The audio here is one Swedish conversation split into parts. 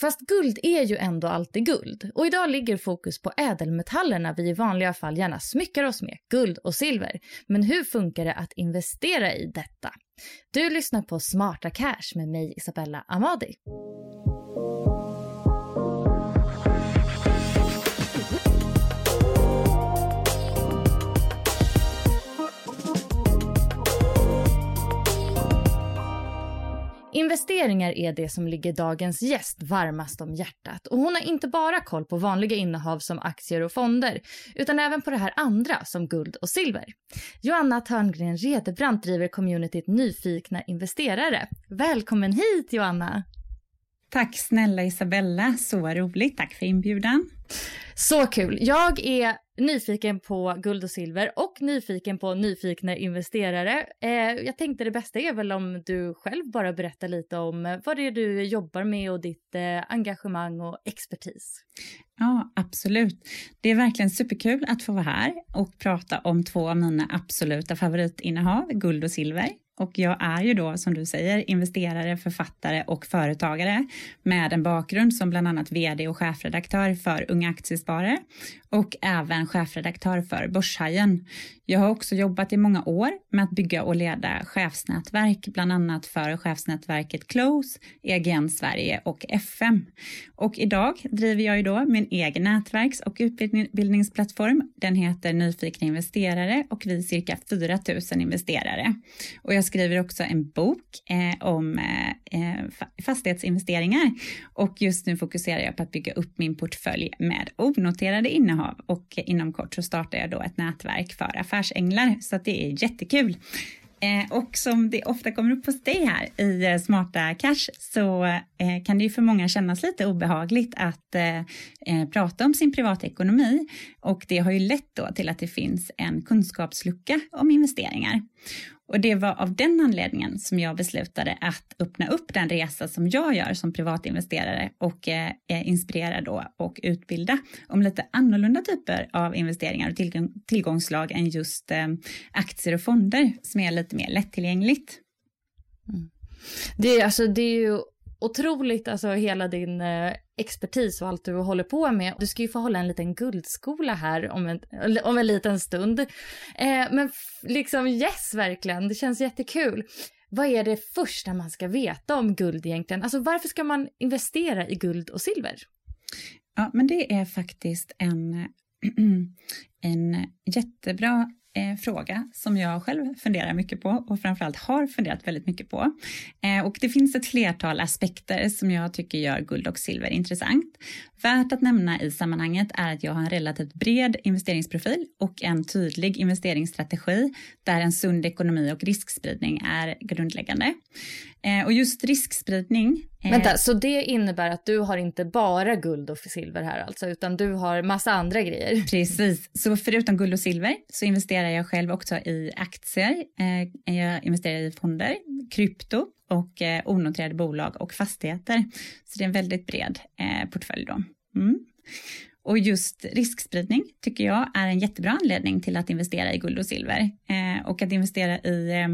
Fast guld är ju ändå alltid guld. Och idag ligger fokus på ädelmetallerna vi i vanliga fall gärna smyckar oss med, guld och silver. Men hur funkar det att investera i detta? Du lyssnar på Smarta Cash med mig Isabella Amadi. Investeringar är det som ligger dagens gäst varmast om hjärtat och hon har inte bara koll på vanliga innehav som aktier och fonder utan även på det här andra som guld och silver. Joanna Törngren Redebrant driver communityt Nyfikna investerare. Välkommen hit Joanna! Tack snälla Isabella, så roligt. Tack för inbjudan. Så kul! Jag är nyfiken på guld och silver och nyfiken på nyfikna investerare. Eh, jag tänkte det bästa är väl om du själv bara berättar lite om vad det är du jobbar med och ditt eh, engagemang och expertis. Ja, absolut. Det är verkligen superkul att få vara här och prata om två av mina absoluta favoritinnehav, guld och silver. Och jag är ju då, som du säger, investerare, författare och företagare med en bakgrund som bland annat VD och chefredaktör för Unga Aktiesparare och även chefredaktör för Börshajen. Jag har också jobbat i många år med att bygga och leda chefsnätverk, bland annat för chefsnätverket Close, EGN Sverige och FM. Och idag driver jag ju då min egen nätverks och utbildningsplattform. Den heter Nyfikna investerare och vi är cirka 4 000 investerare. Och jag skriver också en bok eh, om eh, eh fastighetsinvesteringar och just nu fokuserar jag på att bygga upp min portfölj med onoterade innehav och inom kort så startar jag då ett nätverk för affärsänglar så att det är jättekul. Eh, och som det ofta kommer upp hos dig här i eh, Smarta Cash så kan det ju för många kännas lite obehagligt att prata om sin privatekonomi och det har ju lett då till att det finns en kunskapslucka om investeringar. Och det var av den anledningen som jag beslutade att öppna upp den resa som jag gör som privatinvesterare och eh, eh, inspirera då och utbilda om lite annorlunda typer av investeringar och tillgång, tillgångslag än just eh, aktier och fonder som är lite mer lättillgängligt. Mm. Det, är, alltså, det är ju otroligt, alltså hela din eh, expertis och allt du håller på med. Du ska ju få hålla en liten guldskola här om en, om en liten stund. Eh, men liksom yes, verkligen. Det känns jättekul. Vad är det första man ska veta om guld egentligen? Alltså varför ska man investera i guld och silver? Ja, men det är faktiskt en, en jättebra fråga som jag själv funderar mycket på och framförallt har funderat väldigt mycket på. Eh, och det finns ett flertal aspekter som jag tycker gör guld och silver intressant. Värt att nämna i sammanhanget är att jag har en relativt bred investeringsprofil och en tydlig investeringsstrategi där en sund ekonomi och riskspridning är grundläggande. Eh, och just riskspridning Eh, Vänta, så det innebär att du har inte bara guld och silver här alltså, utan du har massa andra grejer? Precis, så förutom guld och silver så investerar jag själv också i aktier. Eh, jag investerar i fonder, krypto och eh, onoterade bolag och fastigheter. Så det är en väldigt bred portfölj då. Mm. Och just riskspridning tycker jag är en jättebra anledning till att investera i guld och silver. Eh, och att investera i eh,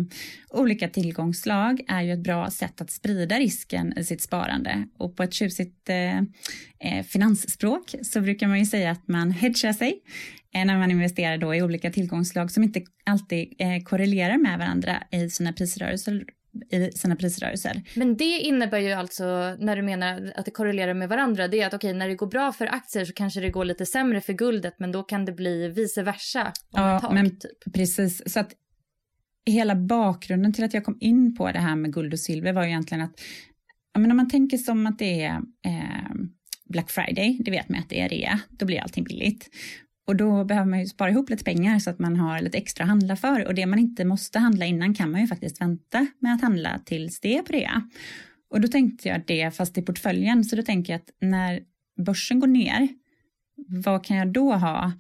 olika tillgångsslag är ju ett bra sätt att sprida risken i sitt sparande. Och på ett tjusigt eh, eh, finansspråk så brukar man ju säga att man hedgar sig eh, när man investerar då i olika tillgångsslag som inte alltid eh, korrelerar med varandra i sina prisrörelser i sina prisrörelser. Men det innebär ju alltså, när du menar att det korrelerar med varandra, det är att okej, okay, när det går bra för aktier så kanske det går lite sämre för guldet, men då kan det bli vice versa. Ja, tag, men typ. precis. Så att hela bakgrunden till att jag kom in på det här med guld och silver var ju egentligen att, ja, men om man tänker som att det är eh, Black Friday, det vet man att det är rea, då blir allting billigt. Och då behöver man ju spara ihop lite pengar så att man har lite extra att handla för. Och det man inte måste handla innan kan man ju faktiskt vänta med att handla tills det är på rea. Och då tänkte jag det fast i portföljen. Så då tänker jag att när börsen går ner, vad kan jag då ha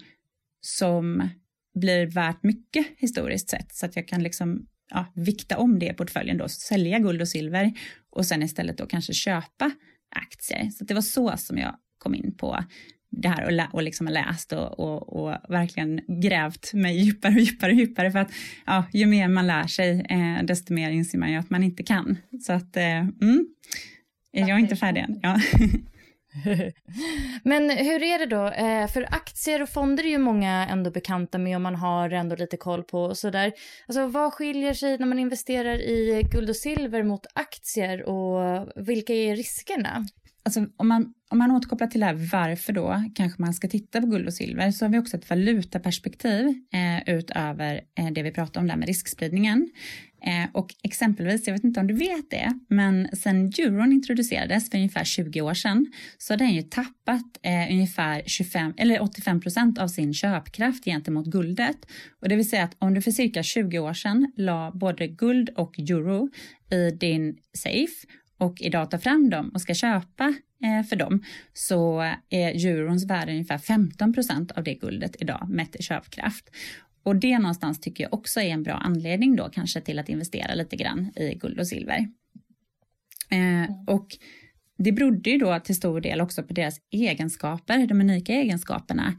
som blir värt mycket historiskt sett? Så att jag kan liksom ja, vikta om det i portföljen då, sälja guld och silver och sen istället då kanske köpa aktier. Så det var så som jag kom in på det här och, lä och liksom läst och, och, och, verkligen grävt mig djupare och djupare och djupare för att ja, ju mer man lär sig eh, desto mer inser man ju att man inte kan. Så att eh, mm, jag är inte färdig än. Ja. Men hur är det då? Eh, för aktier och fonder är ju många ändå bekanta med och man har ändå lite koll på och sådär. Alltså vad skiljer sig när man investerar i guld och silver mot aktier och vilka är riskerna? Alltså, om, man, om man återkopplar till det här varför då kanske man ska titta på guld och silver så har vi också ett valutaperspektiv eh, utöver eh, det vi pratar om där med riskspridningen. Eh, och exempelvis, jag vet inte om du vet det, men sen euron introducerades för ungefär 20 år sedan så har den ju tappat eh, ungefär 25 eller 85 procent av sin köpkraft gentemot guldet. Och det vill säga att om du för cirka 20 år sedan la både guld och euro i din safe och idag tar fram dem och ska köpa eh, för dem så eh, är eurons värde ungefär 15 procent av det guldet idag mätt i köpkraft. Och det någonstans tycker jag också är en bra anledning då kanske till att investera lite grann i guld och silver. Eh, och det berodde ju då till stor del också på deras egenskaper, de unika egenskaperna.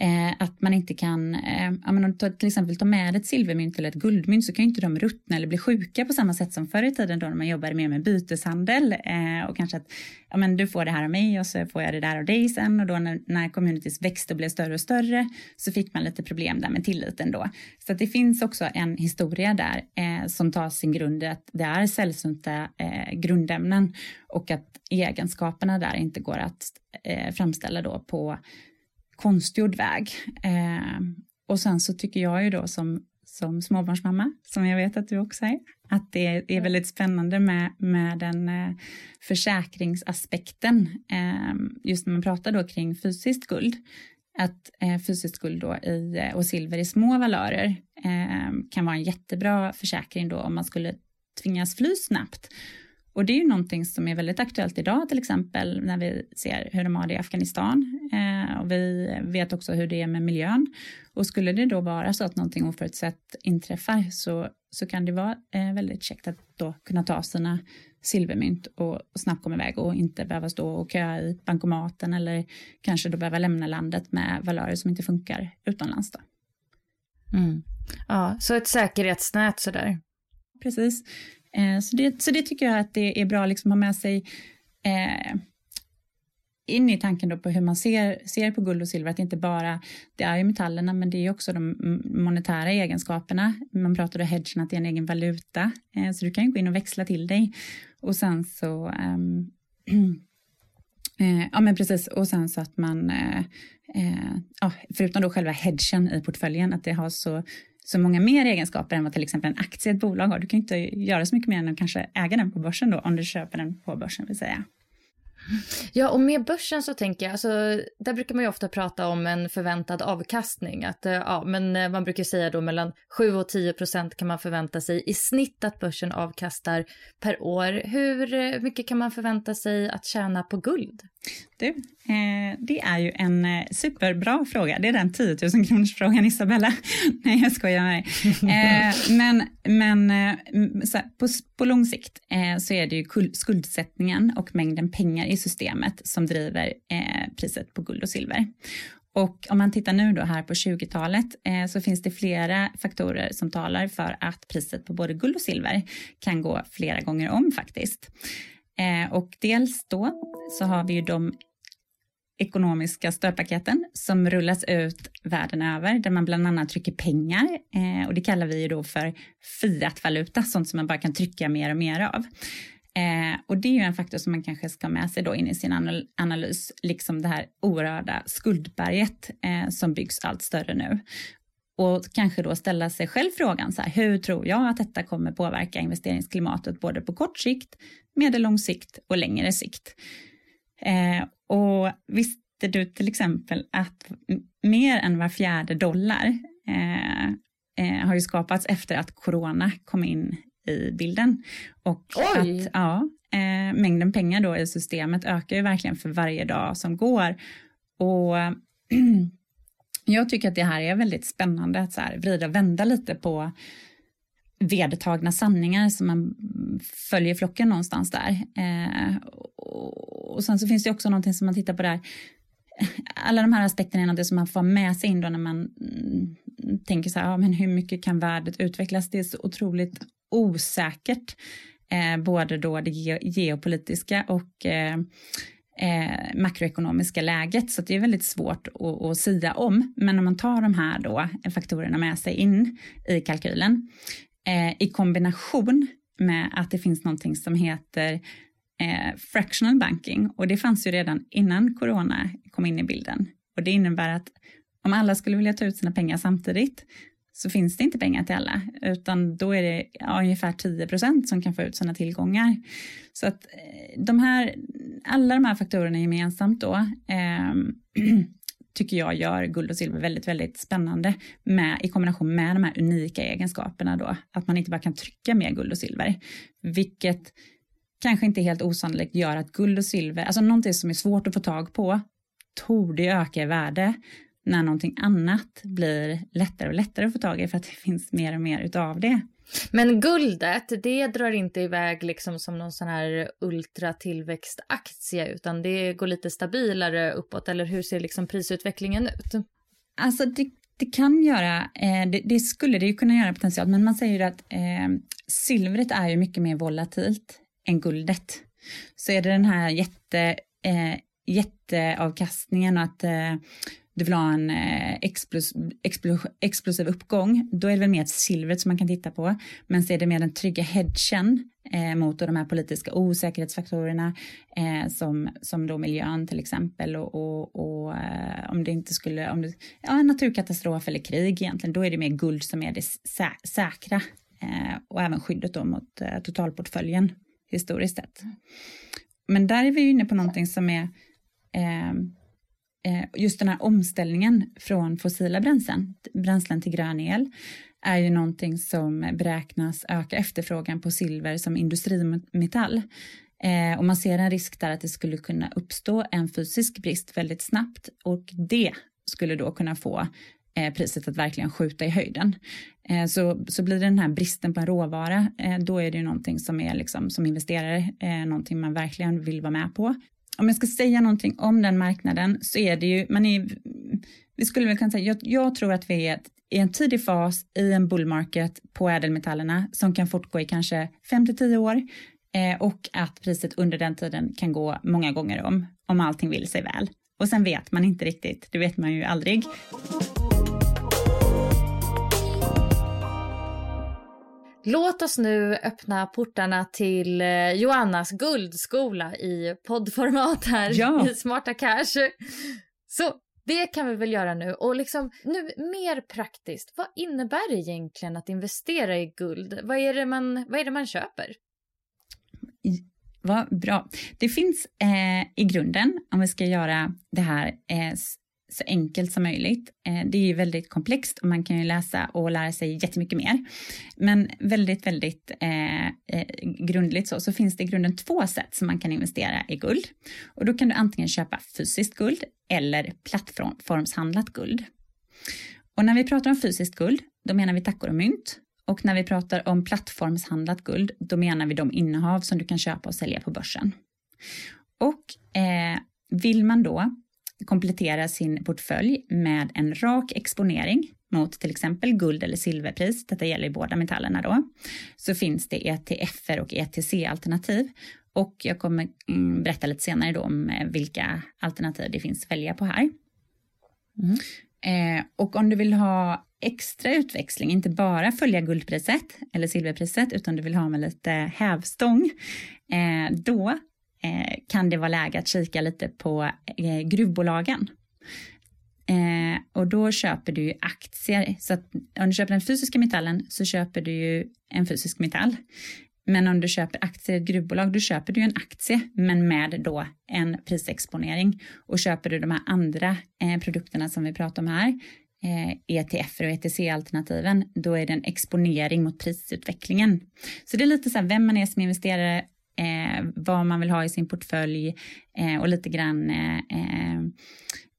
Eh, att man inte kan, eh, ja, men om du till exempel tar med ett silvermynt eller ett guldmynt så kan ju inte de ruttna eller bli sjuka på samma sätt som förr i tiden då när man jobbade mer med byteshandel eh, och kanske att ja, men du får det här av mig och så får jag det där av dig sen och då när, när communities växte och blev större och större så fick man lite problem där med tilliten då. Så att det finns också en historia där eh, som tar sin grund i att det är sällsynta eh, grundämnen och att egenskaperna där inte går att eh, framställa då på konstgjord väg. Eh, och sen så tycker jag ju då som, som småbarnsmamma, som jag vet att du också är, att det är väldigt spännande med, med den eh, försäkringsaspekten, eh, just när man pratar då kring fysiskt guld. Att eh, fysiskt guld då i, eh, och silver i små valörer eh, kan vara en jättebra försäkring då om man skulle tvingas fly snabbt och det är ju någonting som är väldigt aktuellt idag, till exempel när vi ser hur de har det i Afghanistan. Eh, och vi vet också hur det är med miljön. Och skulle det då vara så att någonting oförutsett inträffar så, så kan det vara eh, väldigt käckt att då kunna ta sina silvermynt och, och snabbt komma iväg och inte behöva stå och köa i bankomaten eller kanske då behöva lämna landet med valörer som inte funkar utomlands. Då. Mm. Ja, så ett säkerhetsnät sådär. Precis. Eh, så, det, så det tycker jag att det är bra liksom att ha med sig eh, in i tanken då på hur man ser, ser på guld och silver, att det inte bara det är ju metallerna, men det är också de monetära egenskaperna. Man pratar om hedgen, att det är en egen valuta, eh, så du kan ju gå in och växla till dig. Och sen så, um, eh, ja men precis, och sen så att man, eh, eh, förutom då själva hedgen i portföljen, att det har så så många mer egenskaper än vad till exempel en aktie i ett bolag har. Du kan inte göra så mycket mer än att kanske äga den på börsen då, om du köper den på börsen vill säga. Ja, och med börsen så tänker jag, alltså, där brukar man ju ofta prata om en förväntad avkastning. Att, eh, ja, men eh, man brukar säga då mellan 7 och 10 procent kan man förvänta sig i snitt att börsen avkastar per år. Hur eh, mycket kan man förvänta sig att tjäna på guld? Du, eh, det är ju en eh, superbra fråga. Det är den 10 000 kronors frågan Isabella. Nej, jag skojar med dig. Eh, men men eh, här, på, på lång sikt eh, så är det ju skuldsättningen och mängden pengar i systemet som driver priset på guld och silver. Och om man tittar nu då här på 20-talet eh, så finns det flera faktorer som talar för att priset på både guld och silver kan gå flera gånger om faktiskt. Eh, och dels då så har vi ju de ekonomiska stödpaketen som rullas ut världen över där man bland annat trycker pengar eh, och det kallar vi ju då för fiatvaluta, sånt som man bara kan trycka mer och mer av. Eh, och det är ju en faktor som man kanske ska med sig då in i sin analys, liksom det här oerhörda skuldberget eh, som byggs allt större nu. Och kanske då ställa sig själv frågan så här, hur tror jag att detta kommer påverka investeringsklimatet både på kort sikt, medellång sikt och längre sikt? Eh, och visste du till exempel att mer än var fjärde dollar eh, eh, har ju skapats efter att corona kom in i bilden. Och Oj. att ja, eh, mängden pengar då i systemet ökar ju verkligen för varje dag som går. Och jag tycker att det här är väldigt spännande att så här vrida och vända lite på vedertagna sanningar som man följer flocken någonstans där. Eh, och sen så finns det också någonting som man tittar på där. Alla de här aspekterna är något som man får med sig in då när man mm, tänker så här, ja, men hur mycket kan värdet utvecklas? Det är så otroligt osäkert, eh, både då det ge geopolitiska och eh, eh, makroekonomiska läget, så det är väldigt svårt att, att sia om. Men om man tar de här då eh, faktorerna med sig in i kalkylen eh, i kombination med att det finns någonting som heter eh, fractional banking. Och det fanns ju redan innan corona kom in i bilden. Och det innebär att om alla skulle vilja ta ut sina pengar samtidigt så finns det inte pengar till alla, utan då är det ja, ungefär 10 procent som kan få ut sina tillgångar. Så att eh, de här, alla de här faktorerna gemensamt då. Eh, tycker jag gör guld och silver väldigt, väldigt spännande med, i kombination med de här unika egenskaperna då, att man inte bara kan trycka mer guld och silver, vilket kanske inte helt osannolikt gör att guld och silver, alltså någonting som är svårt att få tag på, torde öka i värde när någonting annat blir lättare och lättare att få tag i för att det finns mer och mer utav det. Men guldet, det drar inte iväg liksom som någon sån här ultratillväxtaktie utan det går lite stabilare uppåt eller hur ser liksom prisutvecklingen ut? Alltså det, det kan göra, eh, det, det, skulle det ju kunna göra potentiellt men man säger ju att eh, silvret är ju mycket mer volatilt än guldet. Så är det den här jätte, eh, jätteavkastningen och att eh, du vill ha en eh, explos, explos, explosiv uppgång, då är det väl mer silvret som man kan titta på. Men så är det mer den trygga hedgen eh, mot de här politiska osäkerhetsfaktorerna eh, som, som då miljön till exempel och, och, och eh, om det inte skulle, om det, ja en naturkatastrof eller krig egentligen, då är det mer guld som är det sä, säkra eh, och även skyddet då mot eh, totalportföljen historiskt sett. Men där är vi inne på någonting som är Eh, Eh, just den här omställningen från fossila bränslen, bränslen till grön el är ju någonting som beräknas öka efterfrågan på silver som industrimetall. Eh, och man ser en risk där att det skulle kunna uppstå en fysisk brist väldigt snabbt och det skulle då kunna få eh, priset att verkligen skjuta i höjden. Eh, så, så blir det den här bristen på en råvara, eh, då är det ju någonting som är liksom som investerare, eh, någonting man verkligen vill vara med på om jag ska säga någonting om den marknaden så är det ju, man är, vi skulle väl kunna säga, jag, jag tror att vi är i en tidig fas i en bull market på ädelmetallerna som kan fortgå i kanske 5 till 10 år eh, och att priset under den tiden kan gå många gånger om, om allting vill sig väl. Och sen vet man inte riktigt, det vet man ju aldrig. Låt oss nu öppna portarna till eh, Joannas guldskola i poddformat här ja. i Smarta Cash. Så det kan vi väl göra nu. Och liksom nu mer praktiskt, vad innebär det egentligen att investera i guld? Vad är det man, vad är det man köper? Vad bra. Det finns eh, i grunden, om vi ska göra det här eh, så enkelt som möjligt. Eh, det är ju väldigt komplext och man kan ju läsa och lära sig jättemycket mer. Men väldigt, väldigt eh, eh, grundligt så, så finns det i grunden två sätt som man kan investera i guld. Och då kan du antingen köpa fysiskt guld eller plattformshandlat guld. Och när vi pratar om fysiskt guld, då menar vi tackor och mynt. Och när vi pratar om plattformshandlat guld, då menar vi de innehav som du kan köpa och sälja på börsen. Och eh, vill man då komplettera sin portfölj med en rak exponering mot till exempel guld eller silverpris, detta gäller i båda metallerna då, så finns det ETFer och ETC-alternativ. Och jag kommer mm, berätta lite senare då om eh, vilka alternativ det finns att välja på här. Mm. Eh, och om du vill ha extra utväxling, inte bara följa guldpriset eller silverpriset, utan du vill ha med lite hävstång, eh, då Eh, kan det vara läge att kika lite på eh, gruvbolagen. Eh, och då köper du ju aktier, så att om du köper den fysiska metallen så köper du ju en fysisk metall. Men om du köper aktier i ett gruvbolag, då köper du ju en aktie, men med då en prisexponering. Och köper du de här andra eh, produkterna som vi pratar om här, eh, ETF och ETC-alternativen, då är det en exponering mot prisutvecklingen. Så det är lite så här vem man är som investerare, eh, vad man vill ha i sin portfölj eh, och lite grann eh, eh,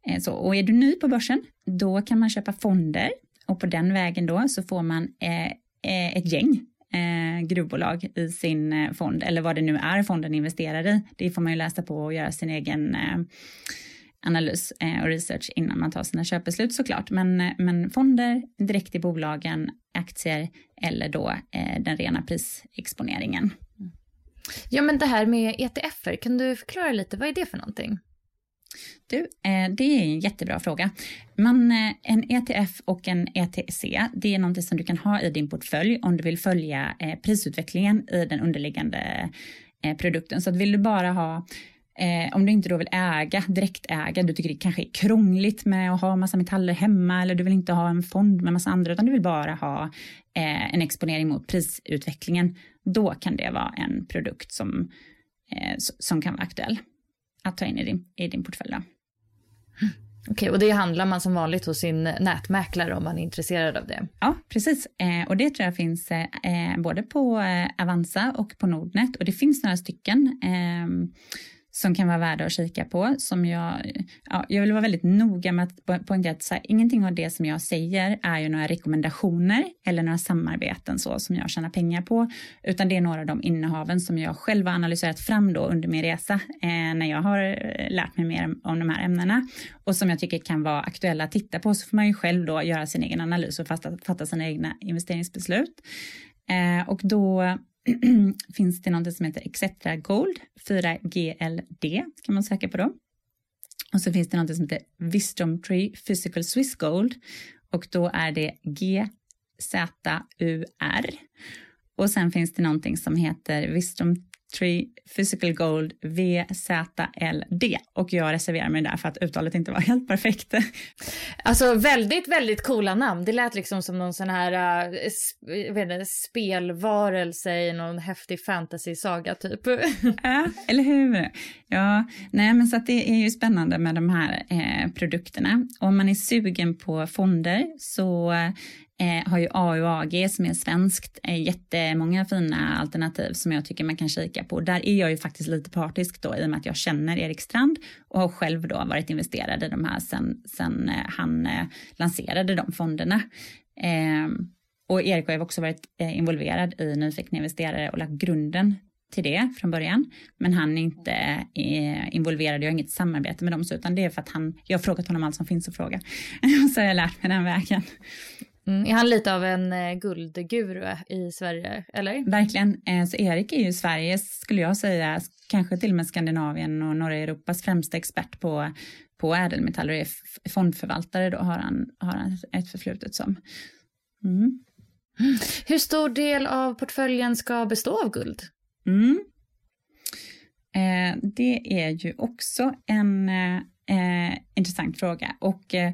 eh, så. Och är du ny på börsen, då kan man köpa fonder och på den vägen då så får man eh, eh, ett gäng eh, gruvbolag i sin eh, fond, eller vad det nu är fonden investerar i. Det får man ju läsa på och göra sin egen eh, analys och research innan man tar sina köpbeslut såklart. Men, men fonder direkt i bolagen, aktier eller då eh, den rena prisexponeringen. Ja men det här med ETFer, kan du förklara lite, vad är det för någonting? Du, eh, det är en jättebra fråga. Man, eh, en ETF och en ETC, det är någonting som du kan ha i din portfölj om du vill följa eh, prisutvecklingen i den underliggande produkten. Så att vill du bara ha Eh, om du inte då vill äga, direktäga, du tycker det kanske är krångligt med att ha massa metaller hemma eller du vill inte ha en fond med massa andra utan du vill bara ha eh, en exponering mot prisutvecklingen, då kan det vara en produkt som, eh, som kan vara aktuell att ta in i din, i din portfölj. Då. Okej, okay, och det handlar man som vanligt hos sin nätmäklare om man är intresserad av det? Ja, precis. Eh, och det tror jag finns eh, både på eh, Avanza och på Nordnet och det finns några stycken. Som kan vara värda att kika på. Som jag, ja, jag vill vara väldigt noga med att poängtera att så här, ingenting av det som jag säger är ju några rekommendationer eller några samarbeten så som jag tjänar pengar på, utan det är några av de innehaven som jag själv har analyserat fram då under min resa eh, när jag har eh, lärt mig mer om de här ämnena och som jag tycker kan vara aktuella att titta på så får man ju själv då göra sin egen analys och fatta, fatta sina egna investeringsbeslut. Eh, och då finns det något som heter Exetra Gold, 4GLD kan man söka på då. Och så finns det något som heter Wisdom Tree Physical Swiss Gold och då är det GZUR. Och sen finns det någonting som heter Wisdom Tree Physical Gold VZLD och jag reserverar mig där för att uttalet inte var helt perfekt. Alltså väldigt, väldigt coola namn. Det lät liksom som någon sån här uh, vet inte, spelvarelse i någon häftig fantasy-saga typ. Ja, eller hur? Ja, nej men så att det är ju spännande med de här eh, produkterna. Om man är sugen på fonder så eh, har ju AUAG som är svenskt eh, jättemånga fina alternativ som jag tycker man kan kika på. Där är jag ju faktiskt lite partisk då i och med att jag känner Erik Strand och har själv då varit investerad i de här sen, sen eh, han eh, lanserade de fonderna. Ehm, och Erik har ju också varit eh, involverad i Nyfikna investerare och lagt grunden till det från början. Men han är inte eh, involverad, jag har inget samarbete med dem, så, utan det är för att han, jag har frågat honom allt som finns att fråga. så har jag lärt mig den vägen. Mm, är han lite av en eh, guldguru i Sverige, eller? Verkligen. Eh, så Erik är ju Sveriges, skulle jag säga, kanske till och med Skandinavien och norra Europas främsta expert på, på ädelmetaller och är fondförvaltare då har han, har han ett förflutet som. Mm. Hur stor del av portföljen ska bestå av guld? Mm. Eh, det är ju också en eh, intressant fråga och eh, Eh,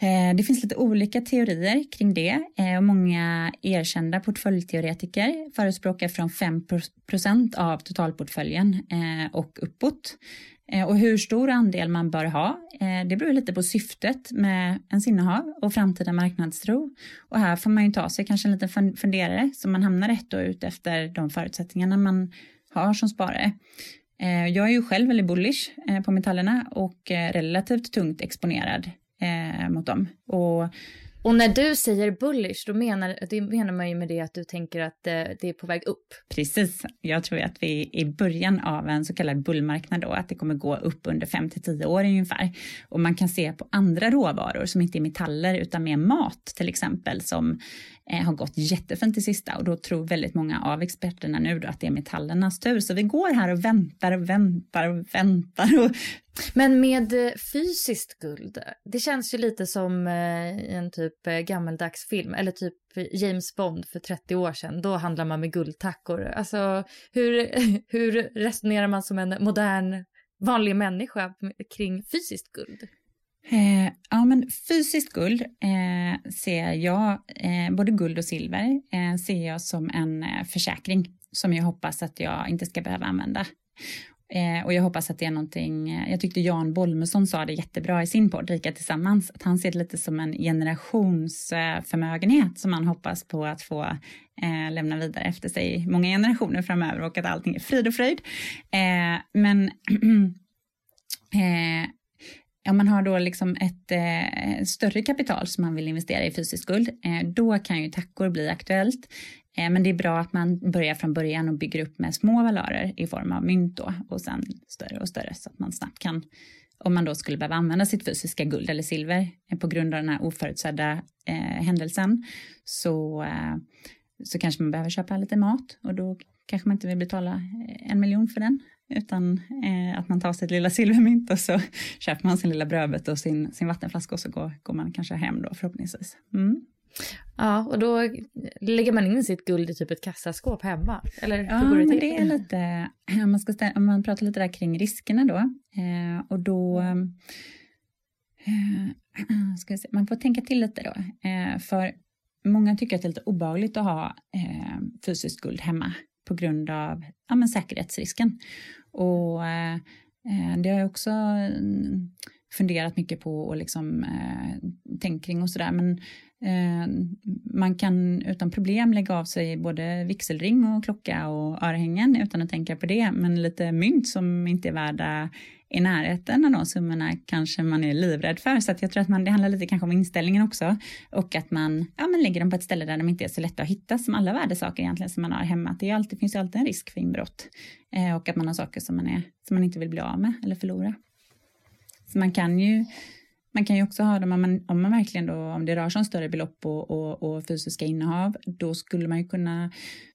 Eh, det finns lite olika teorier kring det eh, och många erkända portföljteoretiker förespråkar från 5% av totalportföljen eh, och uppåt. Och hur stor andel man bör ha, det beror lite på syftet med ens innehav och framtida marknadstro. Och här får man ju ta sig kanske en liten funderare så man hamnar rätt och ut efter de förutsättningarna man har som sparare. Jag är ju själv väldigt bullish på metallerna och relativt tungt exponerad eh, mot dem. Och, och när du säger bullish, då menar, det menar man ju med det att du tänker att eh, det är på väg upp. Precis. Jag tror att vi är i början av en så kallad bullmarknad då, att det kommer gå upp under 5 till 10 år ungefär. Och man kan se på andra råvaror som inte är metaller utan mer mat till exempel som Eh, har gått jättefint det sista och då tror väldigt många av experterna nu då att det är metallernas tur. Så vi går här och väntar och väntar och väntar och men med eh, fysiskt guld, det känns ju lite som eh, en typ gammeldags film eller typ James Bond för 30 år sedan. Då handlar man med guldtackor. Alltså hur, hur resonerar man som en modern vanlig människa kring fysiskt guld? Eh, ja, men fysiskt guld eh, ser jag, eh, både guld och silver, eh, ser jag som en eh, försäkring som jag hoppas att jag inte ska behöva använda. Eh, och jag hoppas att det är någonting, eh, jag tyckte Jan Bolmesson sa det jättebra i sin podd Rika Tillsammans, att han ser det lite som en generationsförmögenhet eh, som man hoppas på att få eh, lämna vidare efter sig många generationer framöver och att allting är frid och fröjd. Eh, men eh, om man har då liksom ett eh, större kapital som man vill investera i fysisk guld, eh, då kan ju tackor bli aktuellt. Eh, men det är bra att man börjar från början och bygger upp med små valörer i form av mynt då och sen större och större så att man snabbt kan, om man då skulle behöva använda sitt fysiska guld eller silver eh, på grund av den här oförutsedda eh, händelsen så, eh, så kanske man behöver köpa lite mat och då kanske man inte vill betala eh, en miljon för den utan eh, att man tar sitt lilla silvermynt och så köper man sin lilla brödbit och sin, sin vattenflaska och så går, går man kanske hem då förhoppningsvis. Mm. Ja, och då lägger man in sitt guld i typ ett kassaskåp hemma? Eller ja, det men det är lite, om man, ska ställa, om man pratar lite där kring riskerna då, eh, och då eh, ska se, man får tänka till lite då, eh, för många tycker att det är lite obehagligt att ha eh, fysiskt guld hemma på grund av ja, men säkerhetsrisken. Och eh, eh det har jag också mm, funderat mycket på och liksom eh, tänkt kring och sådär. Men Eh, man kan utan problem lägga av sig både vigselring och klocka och örhängen utan att tänka på det. Men lite mynt som inte är värda i närheten av de summorna kanske man är livrädd för. Så att jag tror att man, det handlar lite kanske om inställningen också. Och att man, ja, man lägger dem på ett ställe där de inte är så lätta att hitta som alla värdesaker egentligen som man har hemma. Det är alltid, finns ju alltid en risk för inbrott. Eh, och att man har saker som man, är, som man inte vill bli av med eller förlora. Så man kan ju man kan ju också ha dem om man, om man verkligen då, om det rör sig om större belopp och, och, och, fysiska innehav, då skulle man ju kunna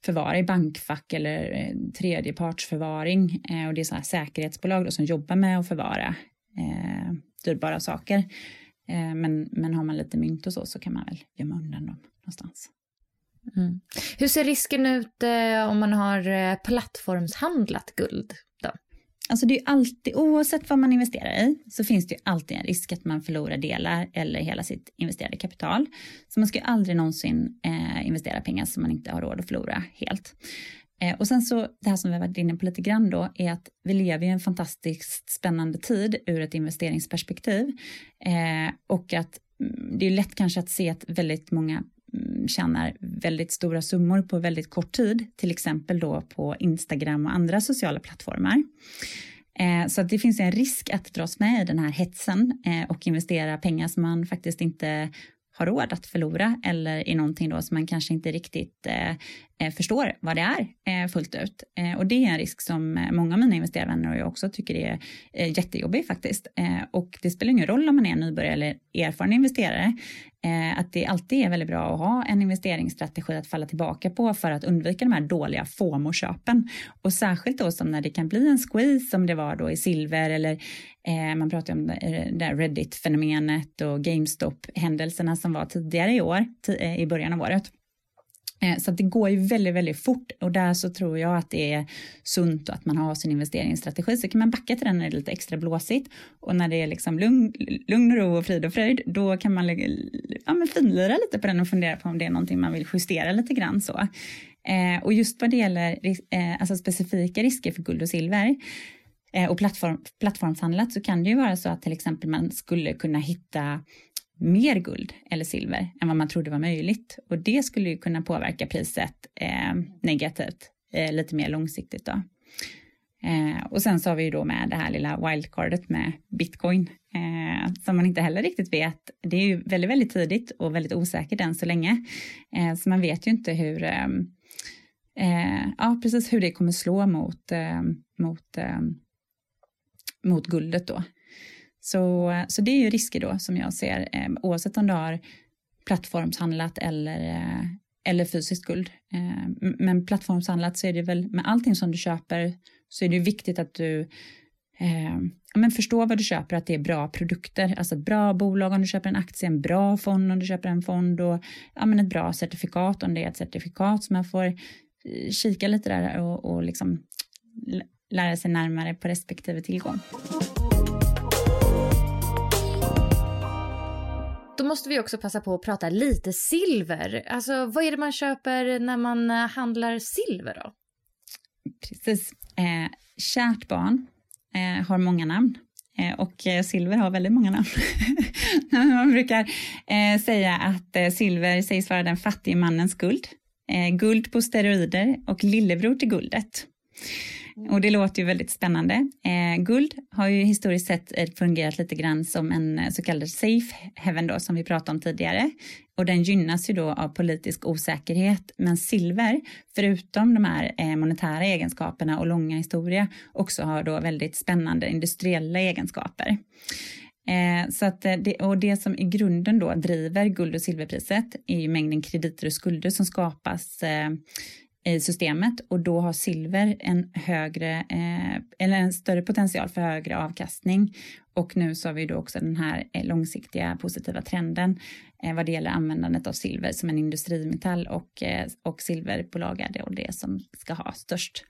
förvara i bankfack eller eh, tredjepartsförvaring eh, och det är så här säkerhetsbolag då som jobbar med att förvara eh, dyrbara saker. Eh, men, men har man lite mynt och så, så kan man väl gömma undan dem någonstans. Mm. Hur ser risken ut eh, om man har eh, plattformshandlat guld? Alltså det är alltid, oavsett vad man investerar i, så finns det ju alltid en risk att man förlorar delar eller hela sitt investerade kapital. Så man ska ju aldrig någonsin eh, investera pengar som man inte har råd att förlora helt. Eh, och sen så, det här som vi har varit inne på lite grann då, är att vi lever i en fantastiskt spännande tid ur ett investeringsperspektiv. Eh, och att mm, det är lätt kanske att se att väldigt många Mm, tjänar väldigt stora summor på väldigt kort tid, till exempel då på Instagram och andra sociala plattformar. Eh, så så det finns en risk att dras med i den här hetsen eh, och investera pengar som man faktiskt inte har råd att förlora eller i någonting då som man kanske inte riktigt eh, Eh, förstår vad det är eh, fullt ut. Eh, och det är en risk som många av mina investerarvänner och jag också tycker är jättejobbig faktiskt. Och det spelar ingen roll om man är nybörjare eller erfaren investerare. Att det alltid är väldigt bra att ha en investeringsstrategi att falla tillbaka på för att undvika de här dåliga FOMO-köpen. Och särskilt då som när det kan bli en squeeze som det var då i silver eller man pratar om det där Reddit-fenomenet och GameStop-händelserna som var tidigare i år, i början av året. Eh, så det går ju väldigt, väldigt fort och där så tror jag att det är sunt att man har sin investeringsstrategi. Så kan man backa till den när det är lite extra blåsigt och när det är liksom lugn, lugn och ro och frid och fröjd, då kan man ja, men finlira lite på den och fundera på om det är någonting man vill justera lite grann så. Eh, och just vad det gäller eh, alltså specifika risker för guld och silver eh, och plattform, plattformshandlat så kan det ju vara så att till exempel man skulle kunna hitta mer guld eller silver än vad man trodde var möjligt. Och det skulle ju kunna påverka priset eh, negativt eh, lite mer långsiktigt. Då. Eh, och sen så har vi ju då med det här lilla wildcardet med bitcoin eh, som man inte heller riktigt vet. Det är ju väldigt, väldigt tidigt och väldigt osäkert än så länge. Eh, så man vet ju inte hur, eh, eh ja, precis hur det kommer slå mot, eh, mot, eh, mot guldet då. Så, så det är ju risker då som jag ser, eh, oavsett om du har plattformshandlat eller, eh, eller fysiskt guld. Eh, men plattformshandlat så är det väl med allting som du köper så är det viktigt att du eh, men förstå vad du köper, att det är bra produkter, alltså ett bra bolag om du köper en aktie, en bra fond om du köper en fond och ja, men ett bra certifikat om det är ett certifikat som man får eh, kika lite där och, och liksom lära sig närmare på respektive tillgång. Måste vi också passa på att prata lite silver. Alltså vad är det man köper när man eh, handlar silver då? Precis. Eh, kärt barn eh, har många namn eh, och eh, silver har väldigt många namn. man brukar eh, säga att eh, silver sägs vara den fattige mannens guld. guld på steroider och lillebror till guldet. Och det låter ju väldigt spännande. Eh, guld har ju historiskt sett eh, fungerat lite grann som en eh, så kallad safe heaven då, som vi pratade om tidigare. Och den gynnas ju då av politisk osäkerhet. Men silver, förutom de här eh, monetära egenskaperna och långa historia, också har då väldigt spännande industriella egenskaper. Eh, så att det, och det som i grunden då driver guld och silverpriset är ju mängden krediter och skulder som skapas eh, i systemet och då har silver en högre eh, eller en större potential för högre avkastning. Och nu så har vi då också den här eh, långsiktiga positiva trenden eh, vad det gäller användandet av silver som en industrimetall och, eh, och silverbolag är det och det som ska ha störst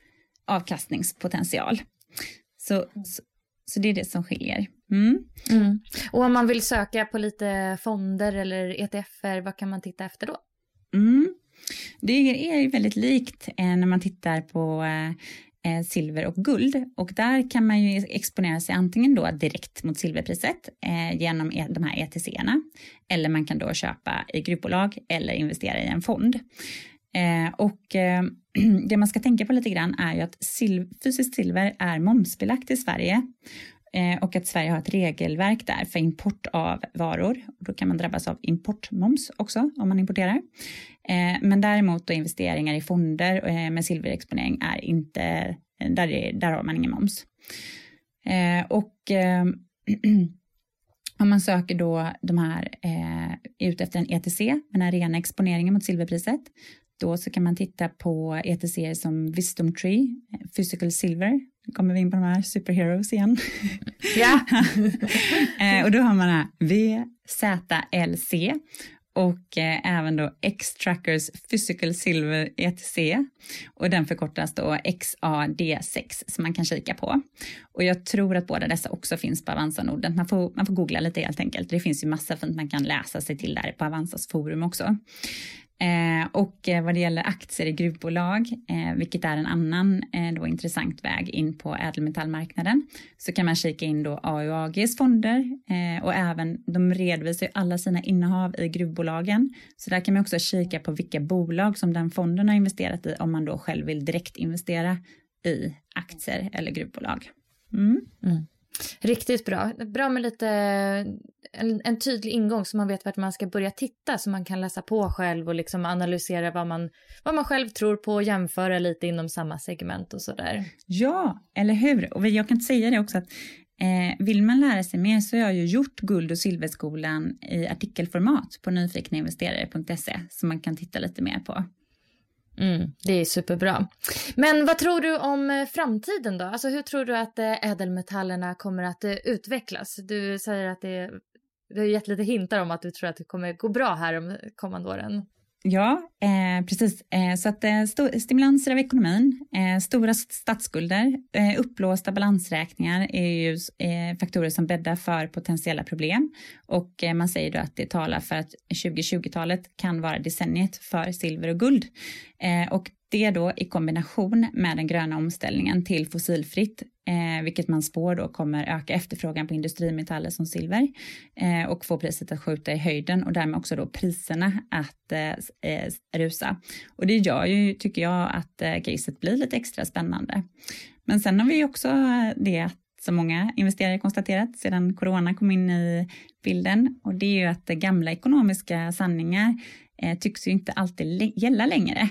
avkastningspotential. Så, så, så det är det som skiljer. Mm. Mm. Och om man vill söka på lite fonder eller ETFer, vad kan man titta efter då? Mm. Det är väldigt likt eh, när man tittar på eh, eh, silver och guld och där kan man ju exponera sig antingen då direkt mot silverpriset genom e-, de här ETC-erna eller man kan då köpa i gruppbolag eller investera i en fond. och det man ska tänka på lite grann är ju att sil fysiskt silver är momsbelagt i Sverige och att Sverige har ett regelverk där för import av varor. Då kan man drabbas av importmoms också om man importerar. Eh, men däremot då investeringar i fonder eh, med silverexponering är inte, där, är, där har man ingen moms. Och om man söker då de här eh, ut efter en ETC, den här rena exponeringen mot silverpriset, då så kan man titta på ETC som Wisdom Tree, Physical Silver, nu kommer vi in på de här superheroes igen. Ja. eh, och då har man här VZLC och eh, även då X-Trackers Physical Silver ETC och den förkortas då XAD6 som man kan kika på. Och jag tror att båda dessa också finns på Avanza-Norden. Man får, man får googla lite helt enkelt. Det finns ju massa fint man kan läsa sig till där på Avanzas forum också. Eh, och eh, vad det gäller aktier i gruvbolag, eh, vilket är en annan eh, då intressant väg in på ädelmetallmarknaden, så kan man kika in då AUAGs fonder eh, och även de redovisar ju alla sina innehav i gruvbolagen. Så där kan man också kika på vilka bolag som den fonden har investerat i om man då själv vill direkt investera i aktier eller gruvbolag. Mm. Mm. Riktigt bra. Bra med lite en, en, tydlig ingång så man vet vart man ska börja titta så man kan läsa på själv och liksom analysera vad man, vad man själv tror på och jämföra lite inom samma segment och sådär. Ja, eller hur? Och jag kan säga det också att eh, vill man lära sig mer så har jag ju gjort guld och silverskolan i artikelformat på nyfiknainvesterare.se som man kan titta lite mer på. Mm, det är superbra. Men vad tror du om eh, framtiden då? Alltså hur tror du att eh, ädelmetallerna kommer att eh, utvecklas? Du säger att det, du har gett lite hintar om att du tror att det kommer gå bra här de kommande åren. Ja, eh, precis. Eh, så att eh, st stimulanser av ekonomin, eh, stora statsskulder, eh, uppblåsta balansräkningar är ju eh, faktorer som bäddar för potentiella problem. Och eh, man säger då att det talar för att 2020-talet kan vara decenniet för silver och guld. Eh, och det då i kombination med den gröna omställningen till fossilfritt, eh, vilket man spår då kommer öka efterfrågan på industrimetaller som silver eh, och få priset att skjuta i höjden och därmed också då priserna att eh, eh rusa. Och det gör ju, tycker jag, att eh, caset blir lite extra spännande. Men sen har vi ju också eh, det som många investerare konstaterat sedan corona kom in i bilden och det är ju att gamla ekonomiska sanningar eh, tycks ju inte alltid gälla längre.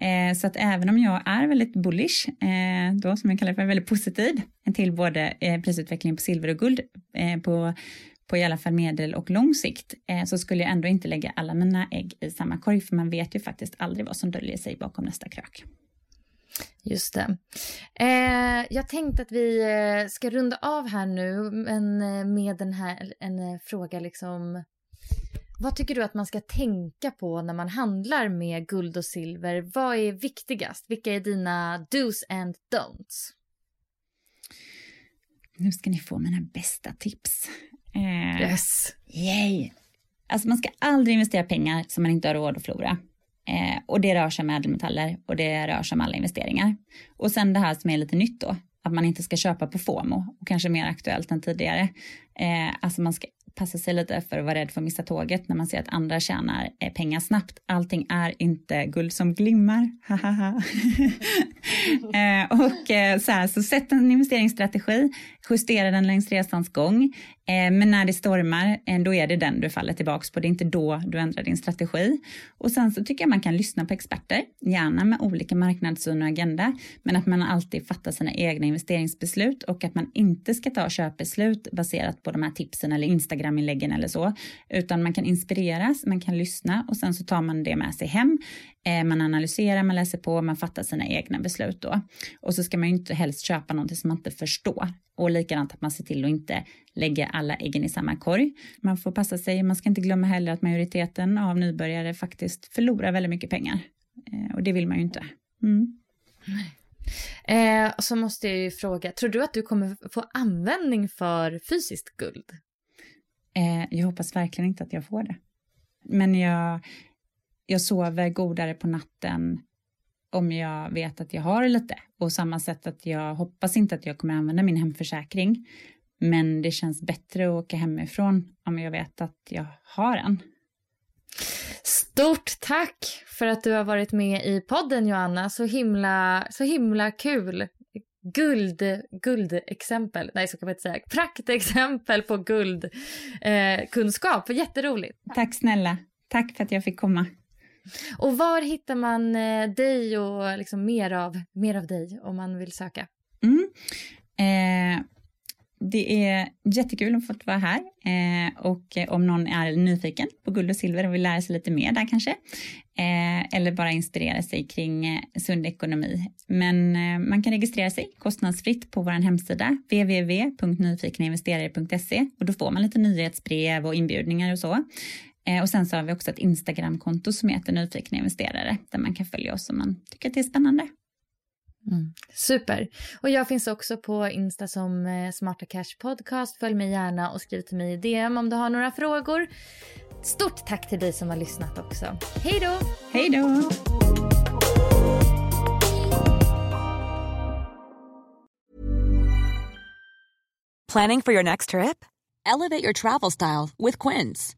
Eh, så att även om jag är väldigt bullish, eh, då som jag kallar för väldigt positiv till både eh, prisutvecklingen på silver och guld eh, på, på i alla fall medel och lång sikt, eh, så skulle jag ändå inte lägga alla mina ägg i samma korg, för man vet ju faktiskt aldrig vad som döljer sig bakom nästa krök. Just det. Eh, jag tänkte att vi eh, ska runda av här nu, men eh, med den här, en eh, fråga liksom vad tycker du att man ska tänka på när man handlar med guld och silver? Vad är viktigast? Vilka är dina dos and don'ts? Nu ska ni få mina bästa tips. Eh, yes. Yay! Alltså man ska aldrig investera pengar som man inte har råd att förlora. Eh, och det rör sig om ädelmetaller och det rör sig om alla investeringar. Och sen det här som är lite nytt då, att man inte ska köpa på FOMO och kanske mer aktuellt än tidigare. Eh, alltså man ska passa sig lite för att vara rädd för att missa tåget när man ser att andra tjänar eh, pengar snabbt. Allting är inte guld som glimmar. eh, och eh, så, här, så sätt en investeringsstrategi, justera den längs resans gång. Eh, men när det stormar, eh, då är det den du faller tillbaks på. Det är inte då du ändrar din strategi. Och sen så tycker jag man kan lyssna på experter, gärna med olika marknadssyn och agenda, men att man alltid fattar sina egna investeringsbeslut och att man inte ska ta köpbeslut baserat på de här tipsen eller Instagram-inläggen eller så, utan man kan inspireras, man kan lyssna och sen så tar man det med sig hem. Eh, man analyserar, man läser på, man fattar sina egna beslut då. Och så ska man ju inte helst köpa någonting som man inte förstår. Och likadant att man ser till att inte lägga alla äggen i samma korg. Man får passa sig, man ska inte glömma heller att majoriteten av nybörjare faktiskt förlorar väldigt mycket pengar. Eh, och det vill man ju inte. Mm. Eh, och så måste jag ju fråga, tror du att du kommer få användning för fysiskt guld? Eh, jag hoppas verkligen inte att jag får det. Men jag, jag sover godare på natten om jag vet att jag har lite. Och samma sätt att jag hoppas inte att jag kommer använda min hemförsäkring. Men det känns bättre att åka hemifrån om jag vet att jag har en. Stort tack för att du har varit med i podden Joanna. Så himla, så himla kul. Guld, guldexempel, nej så kan man inte säga, praktexempel på guldkunskap. Eh, Jätteroligt. Tack snälla. Tack för att jag fick komma. Och var hittar man eh, dig och liksom mer, av, mer av dig om man vill söka? Mm. Eh, det är jättekul att få vara här eh, och om någon är nyfiken på guld och silver och vill lära sig lite mer där kanske eh, eller bara inspirera sig kring eh, sund ekonomi. Men eh, man kan registrera sig kostnadsfritt på vår hemsida www.nyfikeninvesterare.se och då får man lite nyhetsbrev och inbjudningar och så. Eh, och sen så har vi också ett Instagramkonto som heter Nyfikna investerare där man kan följa oss om man tycker att det är spännande. Mm. Super. Och jag finns också på Insta som eh, Smarta Cash Podcast. Följ mig gärna och skriv till mig i DM om du har några frågor. Stort tack till dig som har lyssnat också. Hej då! Hej då! Planning for your next trip? Elevate your travel style with Quince.